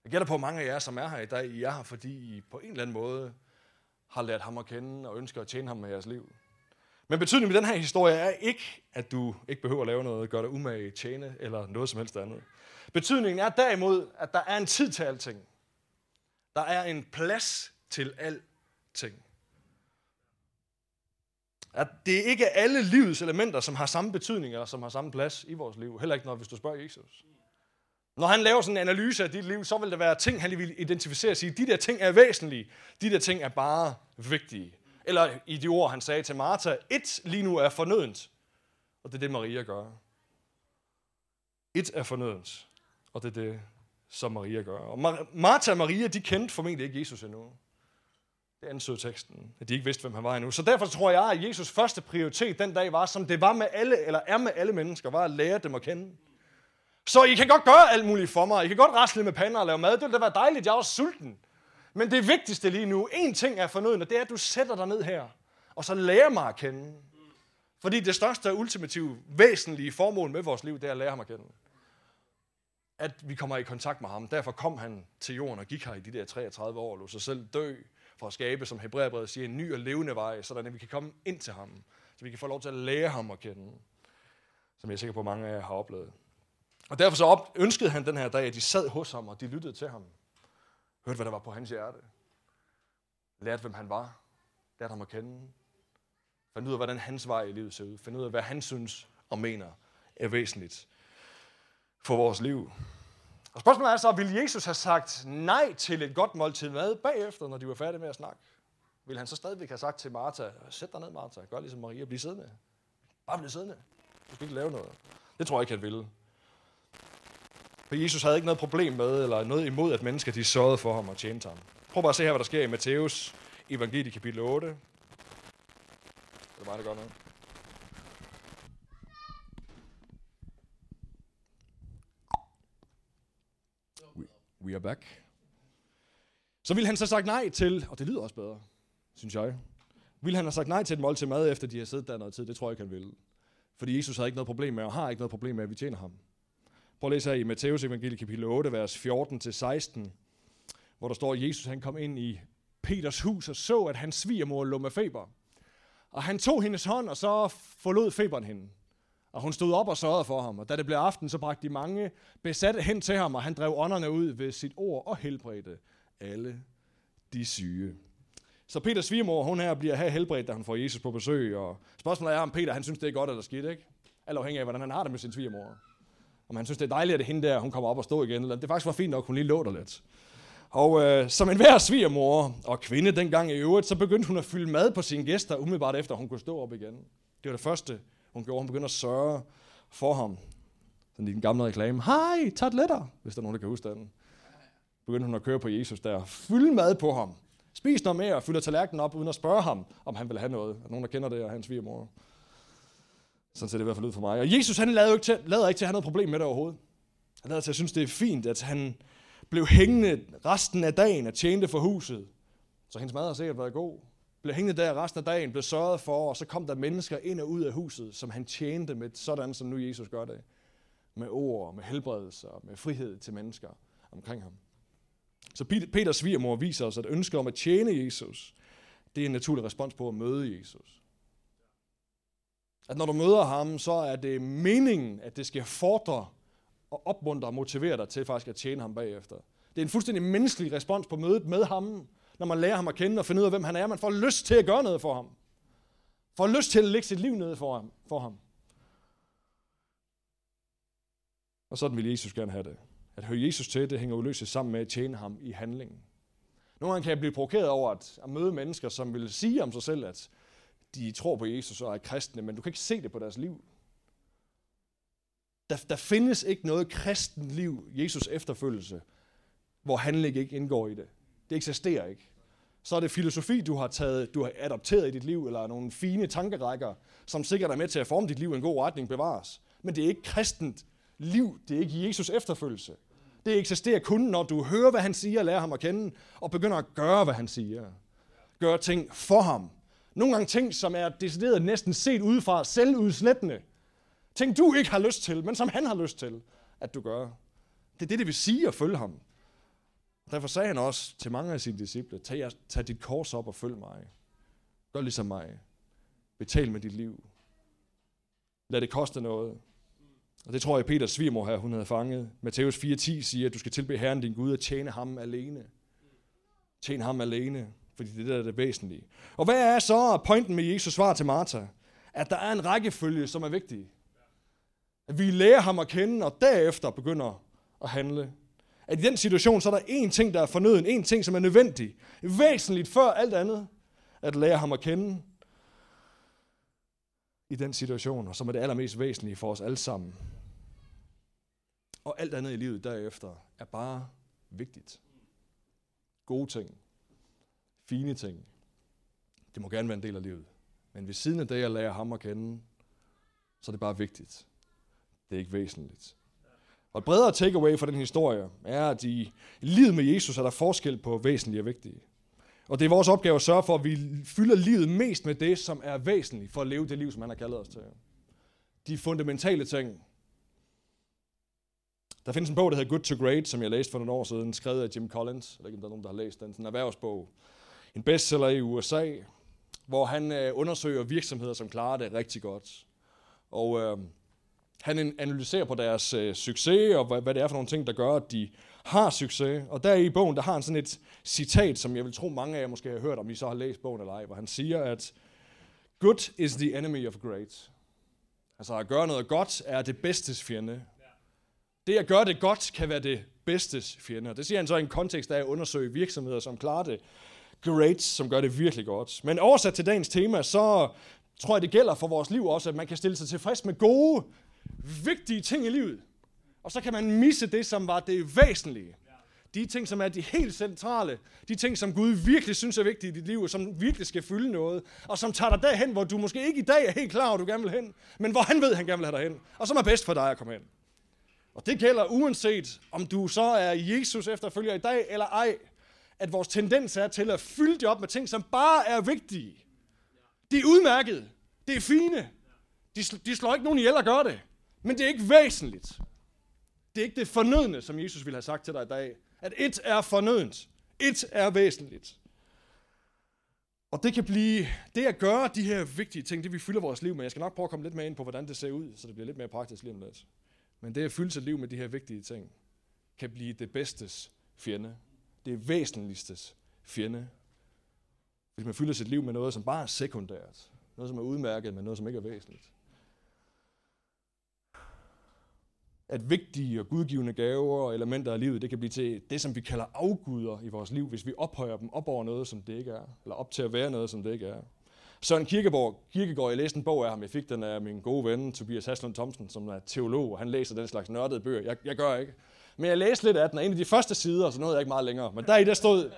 Jeg gætter på, at mange af jer, som er her i dag, I er her, fordi I på en eller anden måde har lært ham at kende og ønsker at tjene ham med jeres liv. Men betydningen med den her historie er ikke, at du ikke behøver at lave noget, gøre dig umage, tjene eller noget som helst andet. Betydningen er derimod, at der er en tid til alting. Der er en plads til alting. At det ikke er alle livets elementer, som har samme betydning eller som har samme plads i vores liv. Heller ikke når, hvis du spørger Jesus. Når han laver sådan en analyse af dit liv, så vil der være ting, han vil identificere og sige, de der ting er væsentlige, de der ting er bare vigtige. Eller i de ord, han sagde til Martha, et lige nu er fornødent, og det er det, Maria gør. Et er fornødent, og det er det, som Maria gør. Og Martha og Maria, de kendte formentlig ikke Jesus endnu. Det ansøger teksten, at de ikke vidste, hvem han var endnu. Så derfor tror jeg, at Jesus første prioritet den dag var, som det var med alle, eller er med alle mennesker, var at lære dem at kende. Så I kan godt gøre alt muligt for mig. I kan godt rasle med pander og lave mad. Det ville da være dejligt. Jeg er også sulten. Men det vigtigste lige nu, en ting er fornødende, det er, at du sætter dig ned her, og så lærer mig at kende. Fordi det største og ultimative, væsentlige formål med vores liv, det er at lære ham at kende. At vi kommer i kontakt med ham. Derfor kom han til jorden og gik her i de der 33 år, og lå sig selv dø for at skabe, som Hebræerbrevet siger, en ny og levende vej, sådan at vi kan komme ind til ham. Så vi kan få lov til at lære ham at kende. Som jeg er sikker på, at mange af jer har oplevet. Og derfor så op, ønskede han den her dag, at de sad hos ham, og de lyttede til ham. Hørte, hvad der var på hans hjerte. Lærte, hvem han var. Lærte ham at kende. Fandt ud af, hvordan hans vej i livet ser ud. Fandt ud af, hvad han synes og mener er væsentligt for vores liv. Og spørgsmålet er så, vil Jesus have sagt nej til et godt måltid mad bagefter, når de var færdige med at snakke? Vil han så stadigvæk have sagt til Martha, sæt dig ned, Martha, gør ligesom Maria, bliv siddende. Bare bliv siddende. Du skal ikke lave noget. Det tror jeg ikke, han ville. For Jesus havde ikke noget problem med, eller noget imod, at mennesker de sørgede for ham og tjente ham. Prøv bare at se her, hvad der sker i Matthæus evangeliet kapitel 8. Det er mig, der gør noget. We are back. Så ville han så sagt nej til, og det lyder også bedre, synes jeg. Vil han have sagt nej til et måltid mad, efter de har siddet der noget tid? Det tror jeg ikke, han ville. Fordi Jesus havde ikke noget problem med, og har ikke noget problem med, at vi tjener ham. Prøv at læse her i Matteus evangelie kapitel 8, vers 14-16, hvor der står, at Jesus han kom ind i Peters hus og så, at hans svigermor lå med feber. Og han tog hendes hånd, og så forlod feberen hende. Og hun stod op og sørgede for ham. Og da det blev aften, så bragte de mange besatte hen til ham, og han drev ånderne ud ved sit ord og helbredte alle de syge. Så Peters svigermor, hun her bliver her helbredt, da hun får Jesus på besøg. Og spørgsmålet er, om Peter han synes, det er godt eller skidt, ikke? Alt afhængig af, hvordan han har det med sin svigermor. Om han synes, det er dejligt, at hende der, hun kommer op og står igen. Eller det faktisk var fint nok, hun lige lå der lidt. Og øh, som enhver svigermor og kvinde dengang i øvrigt, så begyndte hun at fylde mad på sine gæster, umiddelbart efter hun kunne stå op igen. Det var det første, hun gjorde. Hun begyndte at sørge for ham. Sådan i den gamle reklame. Hej, tag hvis der er nogen, der kan huske den. Begyndte hun at køre på Jesus der. Fylde mad på ham. Spis noget mere og fylder tallerkenen op, uden at spørge ham, om han vil have noget. Er nogen, der kender det, og hans svigermor? Sådan ser det i hvert fald ud for mig. Og Jesus han lader, ikke til, lader ikke til at have noget problem med det overhovedet. Han lader til at synes, det er fint, at han blev hængende resten af dagen og tjente for huset. Så hendes mad har sikkert været god. Blev hængende der resten af dagen, blev sørget for, og så kom der mennesker ind og ud af huset, som han tjente med, sådan som nu Jesus gør det. Med ord, med helbredelse og med frihed til mennesker omkring ham. Så Peters svigermor viser os, at ønsket om at tjene Jesus, det er en naturlig respons på at møde Jesus. At når du møder ham, så er det meningen, at det skal fordre og opmuntre og motivere dig til faktisk at tjene ham bagefter. Det er en fuldstændig menneskelig respons på mødet med ham, når man lærer ham at kende og finde ud af, hvem han er. Man får lyst til at gøre noget for ham. Får lyst til at lægge sit liv ned for ham. For ham. Og sådan vil Jesus gerne have det. At høre Jesus til, det hænger uløseligt sammen med at tjene ham i handlingen. Nogle gange kan jeg blive provokeret over at, at møde mennesker, som vil sige om sig selv, at de tror på Jesus og er kristne, men du kan ikke se det på deres liv. Der, der findes ikke noget kristen liv, Jesus efterfølgelse, hvor handling ikke indgår i det. Det eksisterer ikke. Så er det filosofi, du har, taget, du har adopteret i dit liv, eller nogle fine tankerækker, som sikkert er med til at forme dit liv i en god retning, bevares. Men det er ikke kristent liv, det er ikke Jesus efterfølgelse. Det eksisterer kun, når du hører, hvad han siger, lærer ham at kende, og begynder at gøre, hvad han siger. Gør ting for ham, nogle gange ting, som er decideret næsten set udefra, selvudslættende. Ting, du ikke har lyst til, men som han har lyst til, at du gør. Det er det, det vil sige at følge ham. Derfor sagde han også til mange af sine disciple, tag, tag dit kors op og følg mig. Gør ligesom mig. Betal med dit liv. Lad det koste noget. Og det tror jeg, Peters svigermor her, hun havde fanget. Matthæus 4.10 siger, at du skal tilbe Herren din Gud og tjene ham alene. Tjene ham alene, fordi det der er det væsentlige. Og hvad er så pointen med Jesus svar til Martha? At der er en rækkefølge, som er vigtig. At vi lærer ham at kende, og derefter begynder at handle. At i den situation, så er der én ting, der er fornøden, én ting, som er nødvendig, væsentligt før alt andet, at lære ham at kende i den situation, og som er det allermest væsentlige for os alle sammen. Og alt andet i livet derefter er bare vigtigt. Gode ting. Fine ting. Det må gerne være en del af livet. Men ved siden af det, jeg lærer ham at kende, så er det bare vigtigt. Det er ikke væsentligt. Og et bredere takeaway fra den historie er, at i livet med Jesus er der forskel på væsentlige og vigtige. Og det er vores opgave at sørge for, at vi fylder livet mest med det, som er væsentligt for at leve det liv, som han har kaldet os til. De fundamentale ting. Der findes en bog, der hedder Good to Great, som jeg læste for nogle år siden, skrevet af Jim Collins. Jeg ved ikke, om der er nogen, der har læst den. Sådan en erhvervsbog. En bestseller i USA, hvor han øh, undersøger virksomheder, som klarer det rigtig godt. Og øh, han analyserer på deres øh, succes, og hvad, hvad det er for nogle ting, der gør, at de har succes. Og der i bogen, der har han sådan et citat, som jeg vil tro, mange af jer måske har hørt, om I så har læst bogen eller ej, hvor han siger, at good is the enemy of great. Altså at gøre noget godt er det bedstes fjende. Det at gøre det godt kan være det bedstes fjende. Det siger han så i en kontekst af at undersøge virksomheder, som klarer det Greats, som gør det virkelig godt. Men oversat til dagens tema, så tror jeg, det gælder for vores liv også, at man kan stille sig tilfreds med gode, vigtige ting i livet. Og så kan man misse det, som var det væsentlige. De ting, som er de helt centrale. De ting, som Gud virkelig synes er vigtige i dit liv, og som virkelig skal fylde noget. Og som tager dig derhen, hvor du måske ikke i dag er helt klar hvor du gerne vil hen. Men hvor han ved, han gerne vil have dig hen. Og som er bedst for dig at komme hen. Og det gælder uanset, om du så er Jesus efterfølger i dag eller ej. At vores tendens er til at fylde det op med ting, som bare er vigtige. De er udmærket. Det er fine. De, de slår ikke nogen ihjel og gør det. Men det er ikke væsentligt. Det er ikke det fornødne, som Jesus ville have sagt til dig i dag. At et er fornødent. Et er væsentligt. Og det kan blive, det at gøre de her vigtige ting, det vi fylder vores liv med. Jeg skal nok prøve at komme lidt mere ind på, hvordan det ser ud, så det bliver lidt mere praktisk lige om lidt. Men det at fylde sit liv med de her vigtige ting, kan blive det bedstes fjende. Det væsentligstes fjende. Hvis man fylder sit liv med noget, som bare er sekundært. Noget, som er udmærket, men noget, som ikke er væsentligt. at vigtige og gudgivende gaver og elementer af livet, det kan blive til det, som vi kalder afguder i vores liv, hvis vi ophøjer dem op over noget, som det ikke er, eller op til at være noget, som det ikke er. Søren Kirkeborg, Kirkegaard, jeg læste en bog af ham, jeg fik den af min gode ven, Tobias Haslund Thomsen, som er teolog, og han læser den slags nørdede bøger. Jeg, jeg gør ikke. Men jeg læste lidt af den, og en af de første sider, så nåede jeg ikke meget længere. Men der i der stod,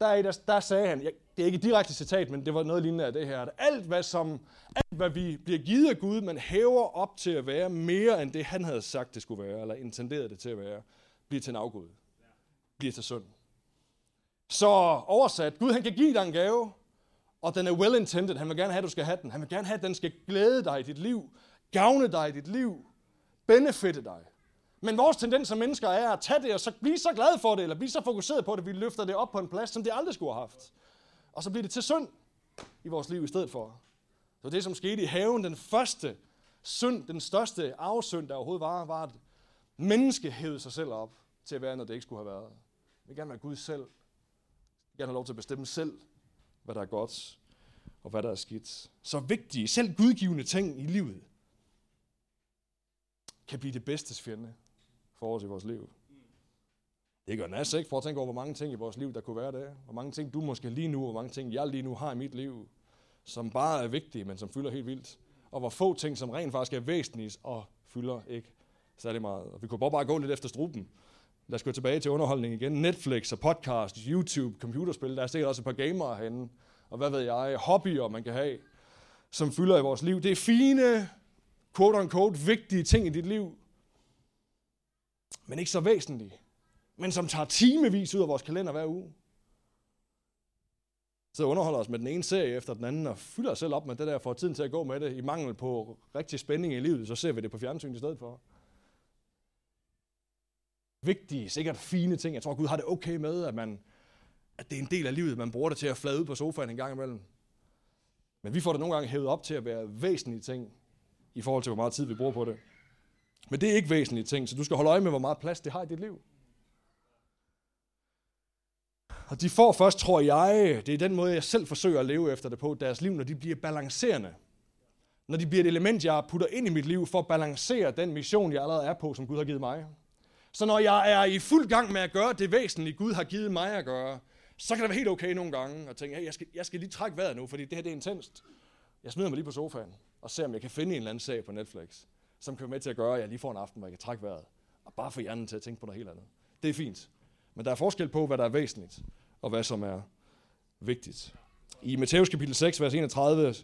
der, i der, der sagde han, jeg, det er ikke et direkte citat, men det var noget lignende af det her, at alt hvad, som, alt hvad vi bliver givet af Gud, man hæver op til at være mere end det, han havde sagt, det skulle være, eller intenderet det til at være, bliver til en afgud. Bliver til synd. Så oversat, Gud han kan give dig en gave, og den er well intended. Han vil gerne have, at du skal have den. Han vil gerne have, at den skal glæde dig i dit liv, gavne dig i dit liv, benefitte dig. Men vores tendens som mennesker er at tage det og så blive så glad for det, eller blive så fokuseret på det, vi løfter det op på en plads, som det aldrig skulle have haft. Og så bliver det til synd i vores liv i stedet for. Det var det, som skete i haven. Den første synd, den største afsynd, der overhovedet var, var at menneske hævede sig selv op til at være, når det ikke skulle have været. Vi vil gerne være Gud selv. Jeg vil gerne have lov til at bestemme selv, hvad der er godt og hvad der er skidt. Så vigtige, selv gudgivende ting i livet, kan blive det bedste fjende for os i vores liv. Det gør nas ikke. Prøv at tænke over, hvor mange ting i vores liv, der kunne være det. Hvor mange ting du måske lige nu, hvor mange ting jeg lige nu har i mit liv, som bare er vigtige, men som fylder helt vildt. Og hvor få ting, som rent faktisk er væsentlige og fylder ikke særlig meget. Og vi kunne bare, bare gå lidt efter struben. Lad os gå tilbage til underholdning igen. Netflix og podcast, YouTube, computerspil. Der er sikkert også et par gamere herinde. Og hvad ved jeg, hobbyer man kan have, som fylder i vores liv. Det er fine, quote-unquote, vigtige ting i dit liv. Men ikke så væsentlige men som tager timevis ud af vores kalender hver uge. Så underholder os med den ene serie efter den anden, og fylder os selv op med det der, for tiden til at gå med det. I mangel på rigtig spænding i livet, så ser vi det på fjernsyn i stedet for. Vigtige, sikkert fine ting. Jeg tror, Gud har det okay med, at, man, at det er en del af livet, man bruger det til at flade ud på sofaen en gang imellem. Men vi får det nogle gange hævet op til at være væsentlige ting, i forhold til, hvor meget tid vi bruger på det. Men det er ikke væsentlige ting, så du skal holde øje med, hvor meget plads det har i dit liv. Og de får først, tror jeg, det er den måde, jeg selv forsøger at leve efter det på, deres liv, når de bliver balancerende. Når de bliver et element, jeg putter ind i mit liv for at balancere den mission, jeg allerede er på, som Gud har givet mig. Så når jeg er i fuld gang med at gøre det væsentlige, Gud har givet mig at gøre, så kan det være helt okay nogle gange at tænke, hey, jeg skal, jeg skal lige trække vejret nu, fordi det her det er intenst. Jeg smider mig lige på sofaen og ser, om jeg kan finde en eller anden sag på Netflix, som kan være med til at gøre, at jeg lige får en aften, hvor jeg kan trække vejret. Og bare få hjernen til at tænke på noget helt andet. Det er fint. Men der er forskel på, hvad der er væsentligt, og hvad som er vigtigt. I Matthæus kapitel 6, vers 31,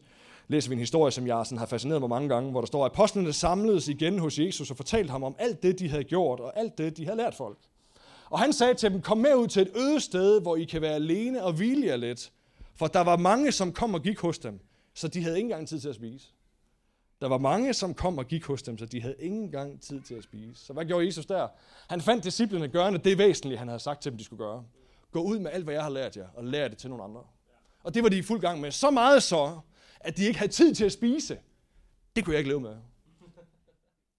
læser vi en historie, som jeg sådan har fascineret mig mange gange, hvor der står, at apostlene samledes igen hos Jesus og fortalte ham om alt det, de havde gjort, og alt det, de havde lært folk. Og han sagde til dem, kom med ud til et øde sted, hvor I kan være alene og hvile jer lidt. For der var mange, som kom og gik hos dem, så de havde ikke engang tid til at spise. Der var mange, som kom og gik hos dem, så de havde ingen gang tid til at spise. Så hvad gjorde Jesus der? Han fandt disciplene gørende det væsentlige, han havde sagt til dem, de skulle gøre. Gå ud med alt, hvad jeg har lært jer, og lær det til nogle andre. Og det var de i fuld gang med. Så meget så, at de ikke havde tid til at spise. Det kunne jeg ikke leve med.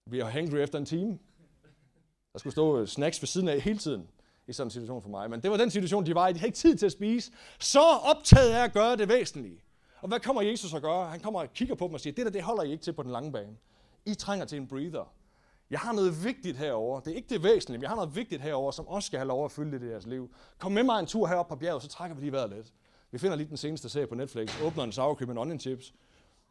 Vi er hangry efter en time. Der skulle stå snacks ved siden af hele tiden i sådan en situation for mig. Men det var den situation, de var i. De havde ikke tid til at spise. Så optaget af at gøre det væsentlige. Og hvad kommer Jesus at gøre? Han kommer og kigger på dem og siger, det der, det holder I ikke til på den lange bane. I trænger til en breather. Jeg har noget vigtigt herover. Det er ikke det væsentlige, men jeg har noget vigtigt herover, som også skal have lov at fylde det i deres liv. Kom med mig en tur herop på bjerget, så trækker vi lige vejret lidt. Vi finder lige den seneste serie på Netflix, åbner en sour cream and onion chips,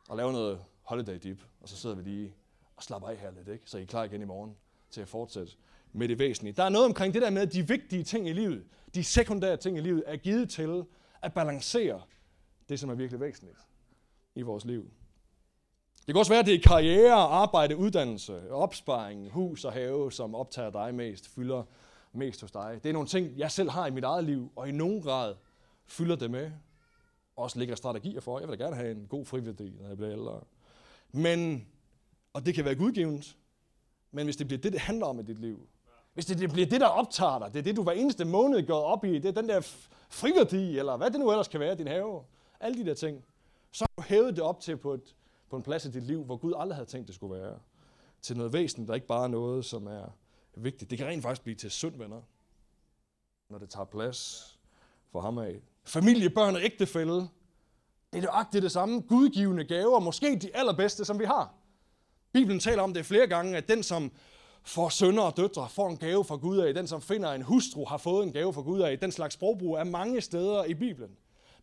og laver noget holiday dip, og så sidder vi lige og slapper af her lidt, ikke? så I er klar igen i morgen til at fortsætte med det væsentlige. Der er noget omkring det der med, at de vigtige ting i livet, de sekundære ting i livet, er givet til at balancere det, som er virkelig væsentligt i vores liv. Det kan også være, at det er karriere, arbejde, uddannelse, opsparing, hus og have, som optager dig mest, fylder mest hos dig. Det er nogle ting, jeg selv har i mit eget liv, og i nogen grad fylder det med. Også ligger strategier for. Jeg vil da gerne have en god friværdi, når jeg bliver ældre. Men, og det kan være gudgivende, men hvis det bliver det, det handler om i dit liv, hvis det, det bliver det, der optager dig, det er det, du hver eneste måned går op i, det er den der friværdi, eller hvad det nu ellers kan være, din have, alle de der ting, så har du hævet det op til på, et, på en plads i dit liv, hvor Gud aldrig havde tænkt, det skulle være. Til noget væsen, der ikke bare er noget, som er vigtigt. Det kan rent faktisk blive til synd, venner, når det tager plads for ham af. Familie, børn og ægtefælde, det er det det samme. Gudgivende gaver, måske de allerbedste, som vi har. Bibelen taler om det flere gange, at den, som får sønner og døtre, får en gave fra Gud af. Den, som finder en hustru, har fået en gave fra Gud af. Den slags sprogbrug er mange steder i Bibelen.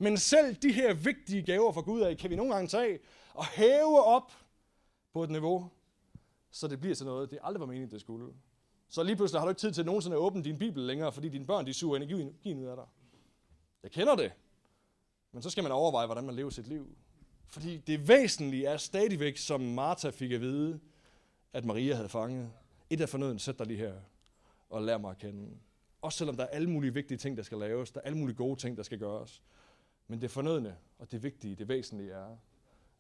Men selv de her vigtige gaver fra Gud af, kan vi nogle gange tage og hæve op på et niveau, så det bliver til noget, det aldrig var meningen, det skulle. Så lige pludselig har du ikke tid til nogensinde at åbne din bibel længere, fordi dine børn de suger energien ud af dig. Jeg kender det. Men så skal man overveje, hvordan man lever sit liv. Fordi det væsentlige er stadigvæk, som Martha fik at vide, at Maria havde fanget. Et af fornøden, sæt dig lige her og lær mig at kende. Også selvom der er alle mulige vigtige ting, der skal laves, der er alle mulige gode ting, der skal gøres. Men det fornødne og det vigtige, det væsentlige er,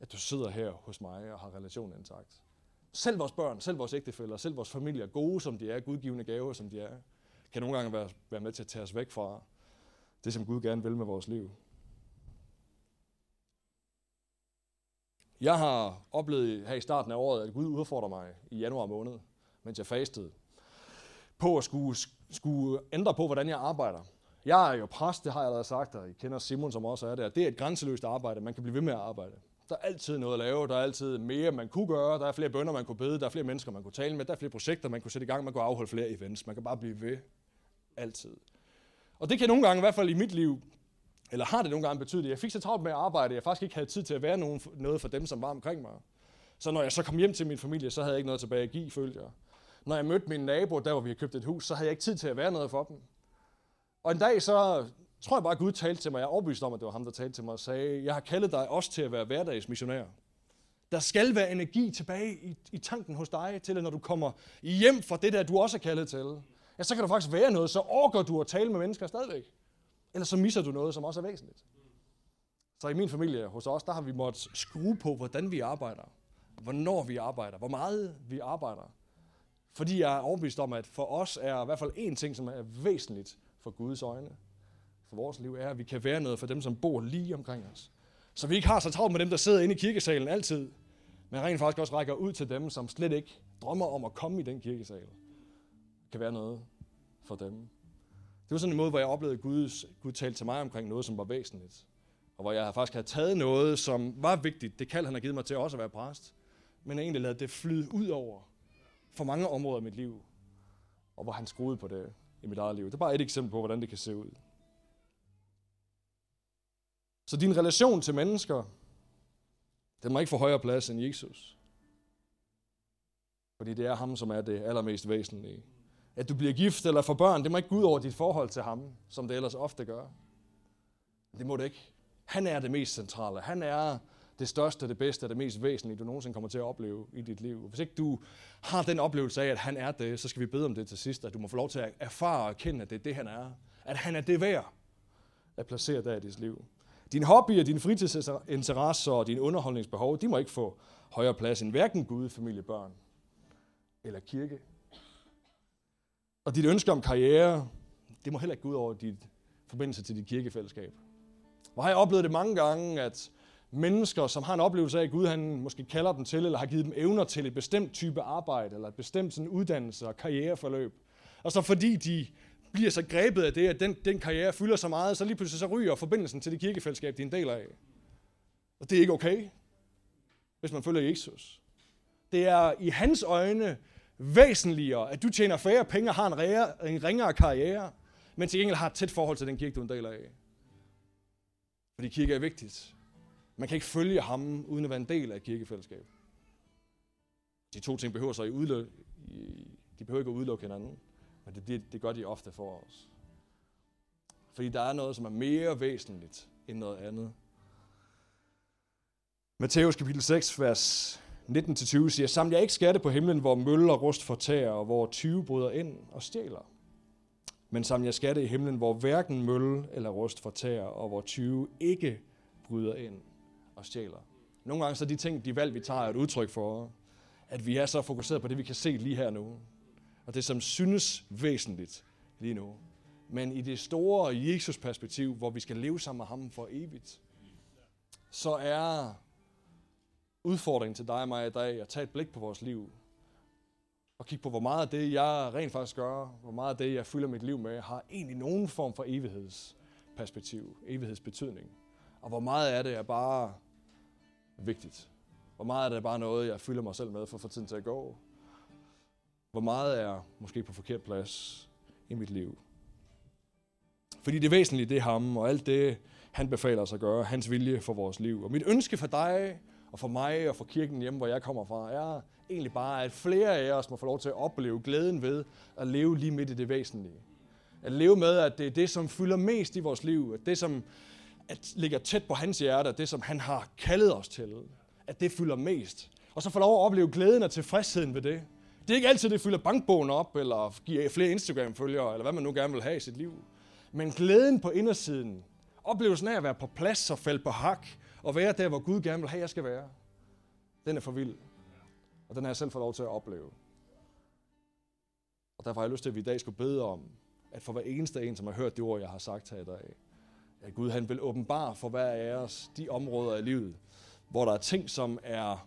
at du sidder her hos mig og har relationen intakt. Selv vores børn, selv vores ægtefæller, selv vores familier, gode som de er, gudgivende gaver som de er, kan nogle gange være, være med til at tage os væk fra det, som Gud gerne vil med vores liv. Jeg har oplevet her i starten af året, at Gud udfordrer mig i januar måned, mens jeg fastede, på at skulle, skulle ændre på, hvordan jeg arbejder. Jeg er jo præst, det har jeg allerede sagt, og I kender Simon, som også er der. Det er et grænseløst arbejde, man kan blive ved med at arbejde. Der er altid noget at lave, der er altid mere, man kunne gøre, der er flere bønder, man kunne bede, der er flere mennesker, man kunne tale med, der er flere projekter, man kunne sætte i gang, man kunne afholde flere events. Man kan bare blive ved altid. Og det kan nogle gange, i hvert fald i mit liv, eller har det nogle gange betydet, at jeg fik så travlt med at arbejde, at jeg faktisk ikke havde tid til at være nogen, noget for dem, som var omkring mig. Så når jeg så kom hjem til min familie, så havde jeg ikke noget tilbage at give, følte jeg. Når jeg mødte min nabo, der hvor vi havde købt et hus, så havde jeg ikke tid til at være noget for dem. Og en dag så tror jeg bare, at Gud talte til mig. Jeg er overbevist om, at det var ham, der talte til mig og sagde, jeg har kaldet dig også til at være hverdagsmissionær. Der skal være energi tilbage i, i tanken hos dig, til at når du kommer hjem fra det der, du også er kaldet til, ja, så kan der faktisk være noget, så overgår du at tale med mennesker stadigvæk. Eller så misser du noget, som også er væsentligt. Så i min familie hos os, der har vi måttet skrue på, hvordan vi arbejder, hvornår vi arbejder, hvor meget vi arbejder. Fordi jeg er overbevist om, at for os er i hvert fald én ting, som er væsentligt for Guds øjne, for vores liv, er, at vi kan være noget for dem, som bor lige omkring os. Så vi ikke har så travlt med dem, der sidder inde i kirkesalen altid, men rent faktisk også rækker ud til dem, som slet ikke drømmer om at komme i den kirkesal. Kan være noget for dem. Det var sådan en måde, hvor jeg oplevede, at Gud, Gud talte til mig omkring noget, som var væsentligt. Og hvor jeg faktisk havde taget noget, som var vigtigt. Det kald, han har givet mig til også at være præst. Men egentlig ladet det flyde ud over for mange områder i mit liv. Og hvor han skruede på det i mit eget liv. Det er bare et eksempel på, hvordan det kan se ud. Så din relation til mennesker, den må ikke få højere plads end Jesus. Fordi det er ham, som er det allermest væsentlige. At du bliver gift eller får børn, det må ikke gå ud over dit forhold til ham, som det ellers ofte gør. Det må det ikke. Han er det mest centrale. Han er det største, det bedste, det mest væsentlige, du nogensinde kommer til at opleve i dit liv. Hvis ikke du har den oplevelse af, at han er det, så skal vi bede om det til sidst, at du må få lov til at erfare og erkende, at det er det, han er. At han er det værd at placere der i dit liv. Din hobbyer, dine fritidsinteresser og dine underholdningsbehov, de må ikke få højere plads end hverken Gud, familie, børn eller kirke. Og dit ønske om karriere, det må heller ikke gå ud over dit forbindelse til dit kirkefællesskab. Hvor har jeg oplevet det mange gange, at mennesker, som har en oplevelse af, at Gud han måske kalder dem til, eller har givet dem evner til et bestemt type arbejde, eller et bestemt sådan uddannelse og karriereforløb. Og så fordi de bliver så grebet af det, at den, den karriere fylder så meget, så lige pludselig så ryger forbindelsen til det kirkefællesskab, de er en del af. Og det er ikke okay, hvis man følger Jesus. Det er i hans øjne væsentligere, at du tjener færre penge og har en, rære, en ringere karriere, men til gengæld har et tæt forhold til den kirke, du er en del af. Fordi kirke er vigtigt. Man kan ikke følge ham, uden at være en del af et kirkefællesskab. De to ting behøver så i udløb, de behøver ikke at udelukke hinanden, men det, det, det gør de ofte for os. Fordi der er noget, som er mere væsentligt end noget andet. Matthæus kapitel 6, vers 19-20 siger, Saml jeg ikke skatte på himlen, hvor mølle og rust fortærer, og hvor 20 bryder ind og stjæler. Men saml jeg skatte i himlen, hvor hverken mølle eller rust fortærer, og hvor 20 ikke bryder ind og stjæler. Nogle gange så de ting, de valg, vi tager, er et udtryk for, at vi er så fokuseret på det, vi kan se lige her nu. Og det, som synes væsentligt lige nu. Men i det store Jesus-perspektiv, hvor vi skal leve sammen med ham for evigt, så er udfordringen til dig og mig i dag at tage et blik på vores liv. Og kigge på, hvor meget af det, jeg rent faktisk gør, hvor meget af det, jeg fylder mit liv med, har egentlig nogen form for evighedsperspektiv, evighedsbetydning. Og hvor meget af det er bare vigtigt. Hvor meget er det bare noget, jeg fylder mig selv med for at få tiden til at gå. Hvor meget er måske på forkert plads i mit liv. Fordi det væsentlige, det er ham, og alt det, han befaler os at gøre, hans vilje for vores liv. Og mit ønske for dig, og for mig, og for kirken hjemme, hvor jeg kommer fra, er egentlig bare, at flere af os må få lov til at opleve glæden ved at leve lige midt i det væsentlige. At leve med, at det er det, som fylder mest i vores liv, at det, som at ligger tæt på hans hjerte, det, som han har kaldet os til, at det fylder mest. Og så få lov at opleve glæden og tilfredsheden ved det. Det er ikke altid, det fylder bankbogen op, eller giver flere Instagram-følgere, eller hvad man nu gerne vil have i sit liv. Men glæden på indersiden, oplevelsen af at være på plads og falde på hak, og være der, hvor Gud gerne vil have, jeg skal være, den er for vild. Og den har jeg selv fået lov til at opleve. Og derfor har jeg lyst til, at vi i dag skulle bede om, at for hver eneste en, som har hørt det ord, jeg har sagt her i dag, at Gud han vil åbenbare for hver af os de områder i livet, hvor der er ting, som er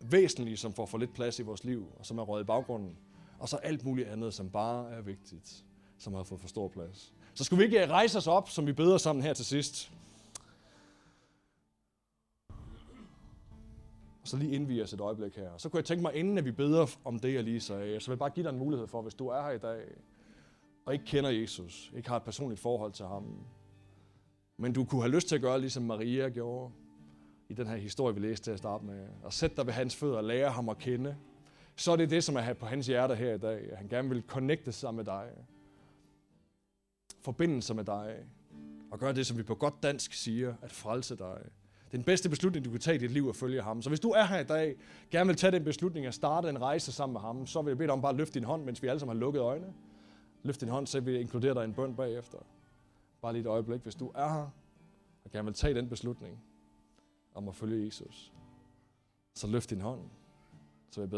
væsentlige, som får for lidt plads i vores liv, og som er røget i baggrunden, og så alt muligt andet, som bare er vigtigt, som har fået for stor plads. Så skulle vi ikke øh, rejse os op, som vi beder sammen her til sidst. Og så lige indvige os et øjeblik her. Så kunne jeg tænke mig, inden at vi beder om det, jeg lige sagde, så vil jeg bare give dig en mulighed for, hvis du er her i dag, og ikke kender Jesus, ikke har et personligt forhold til ham, men du kunne have lyst til at gøre, ligesom Maria gjorde i den her historie, vi læste til at starte med. Og sætte dig ved hans fødder og lære ham at kende. Så er det det, som er på hans hjerte her i dag. At han gerne vil connecte sig med dig. Forbinde sig med dig. Og gøre det, som vi på godt dansk siger, at frelse dig. Det er den bedste beslutning, du kan tage i dit liv at følge ham. Så hvis du er her i dag, gerne vil tage den beslutning at starte en rejse sammen med ham, så vil jeg bede dig om bare at løfte din hånd, mens vi alle sammen har lukket øjnene. Løft din hånd, så vil jeg inkludere dig i en bøn bagefter. Bare lige et øjeblik, hvis du er her, og gerne vil tage den beslutning om at følge Jesus, så løft din hånd, så jeg beder